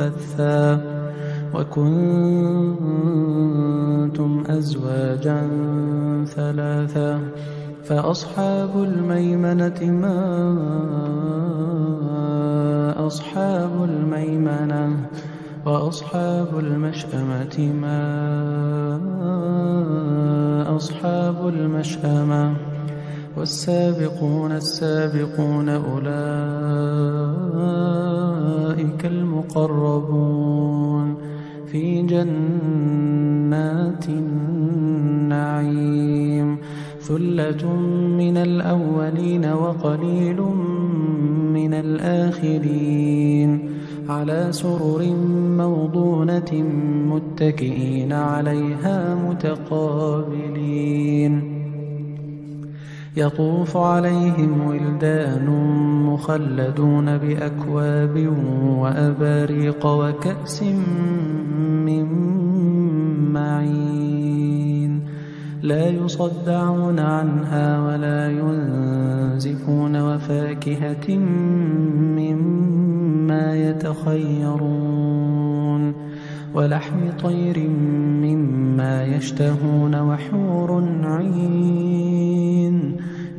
منبثا وكنتم أزواجا ثلاثا فأصحاب الميمنة ما أصحاب الميمنة وأصحاب المشأمة ما أصحاب المشأمة والسابقون السابقون أولئك المقربون في جنات النعيم ثلة من الأولين وقليل من الآخرين على سرر موضونة متكئين عليها متقابلين يطوف عليهم ولدان مخلدون بأكواب وأباريق وكأس من معين. لا يصدعون عنها ولا ينزفون وفاكهة مما يتخيرون. ولحم طير مما يشتهون وحور عين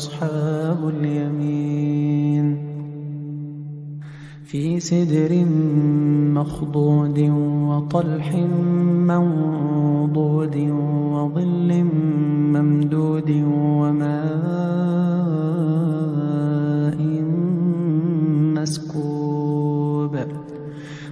أصحاب اليمين. في سدر مخضود وطلح منضود وظل ممدود وماء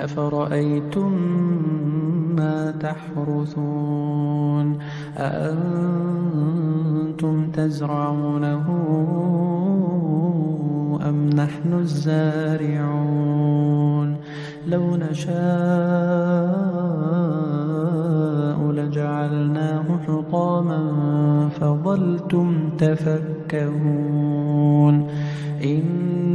أفرأيتم ما تحرثون؟ أأنتم تزرعونه أم نحن الزارعون؟ لو نشاء لجعلناه حطاما فظلتم تفكهون.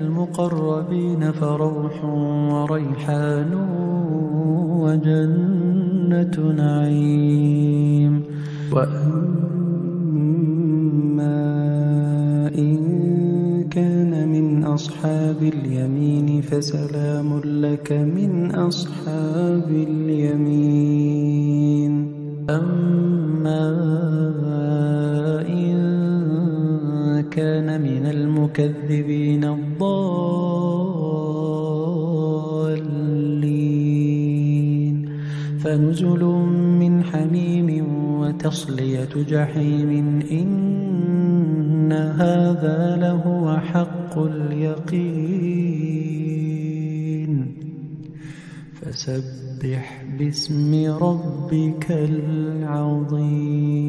المقربين فروح وريحان وجنة نعيم وأما إن كان من أصحاب اليمين فسلام لك من أصحاب اليمين أما إن كان من المكذبين الضالين. فنزل من حميم وتصلية جحيم. إن هذا لهو حق اليقين. فسبح باسم ربك العظيم.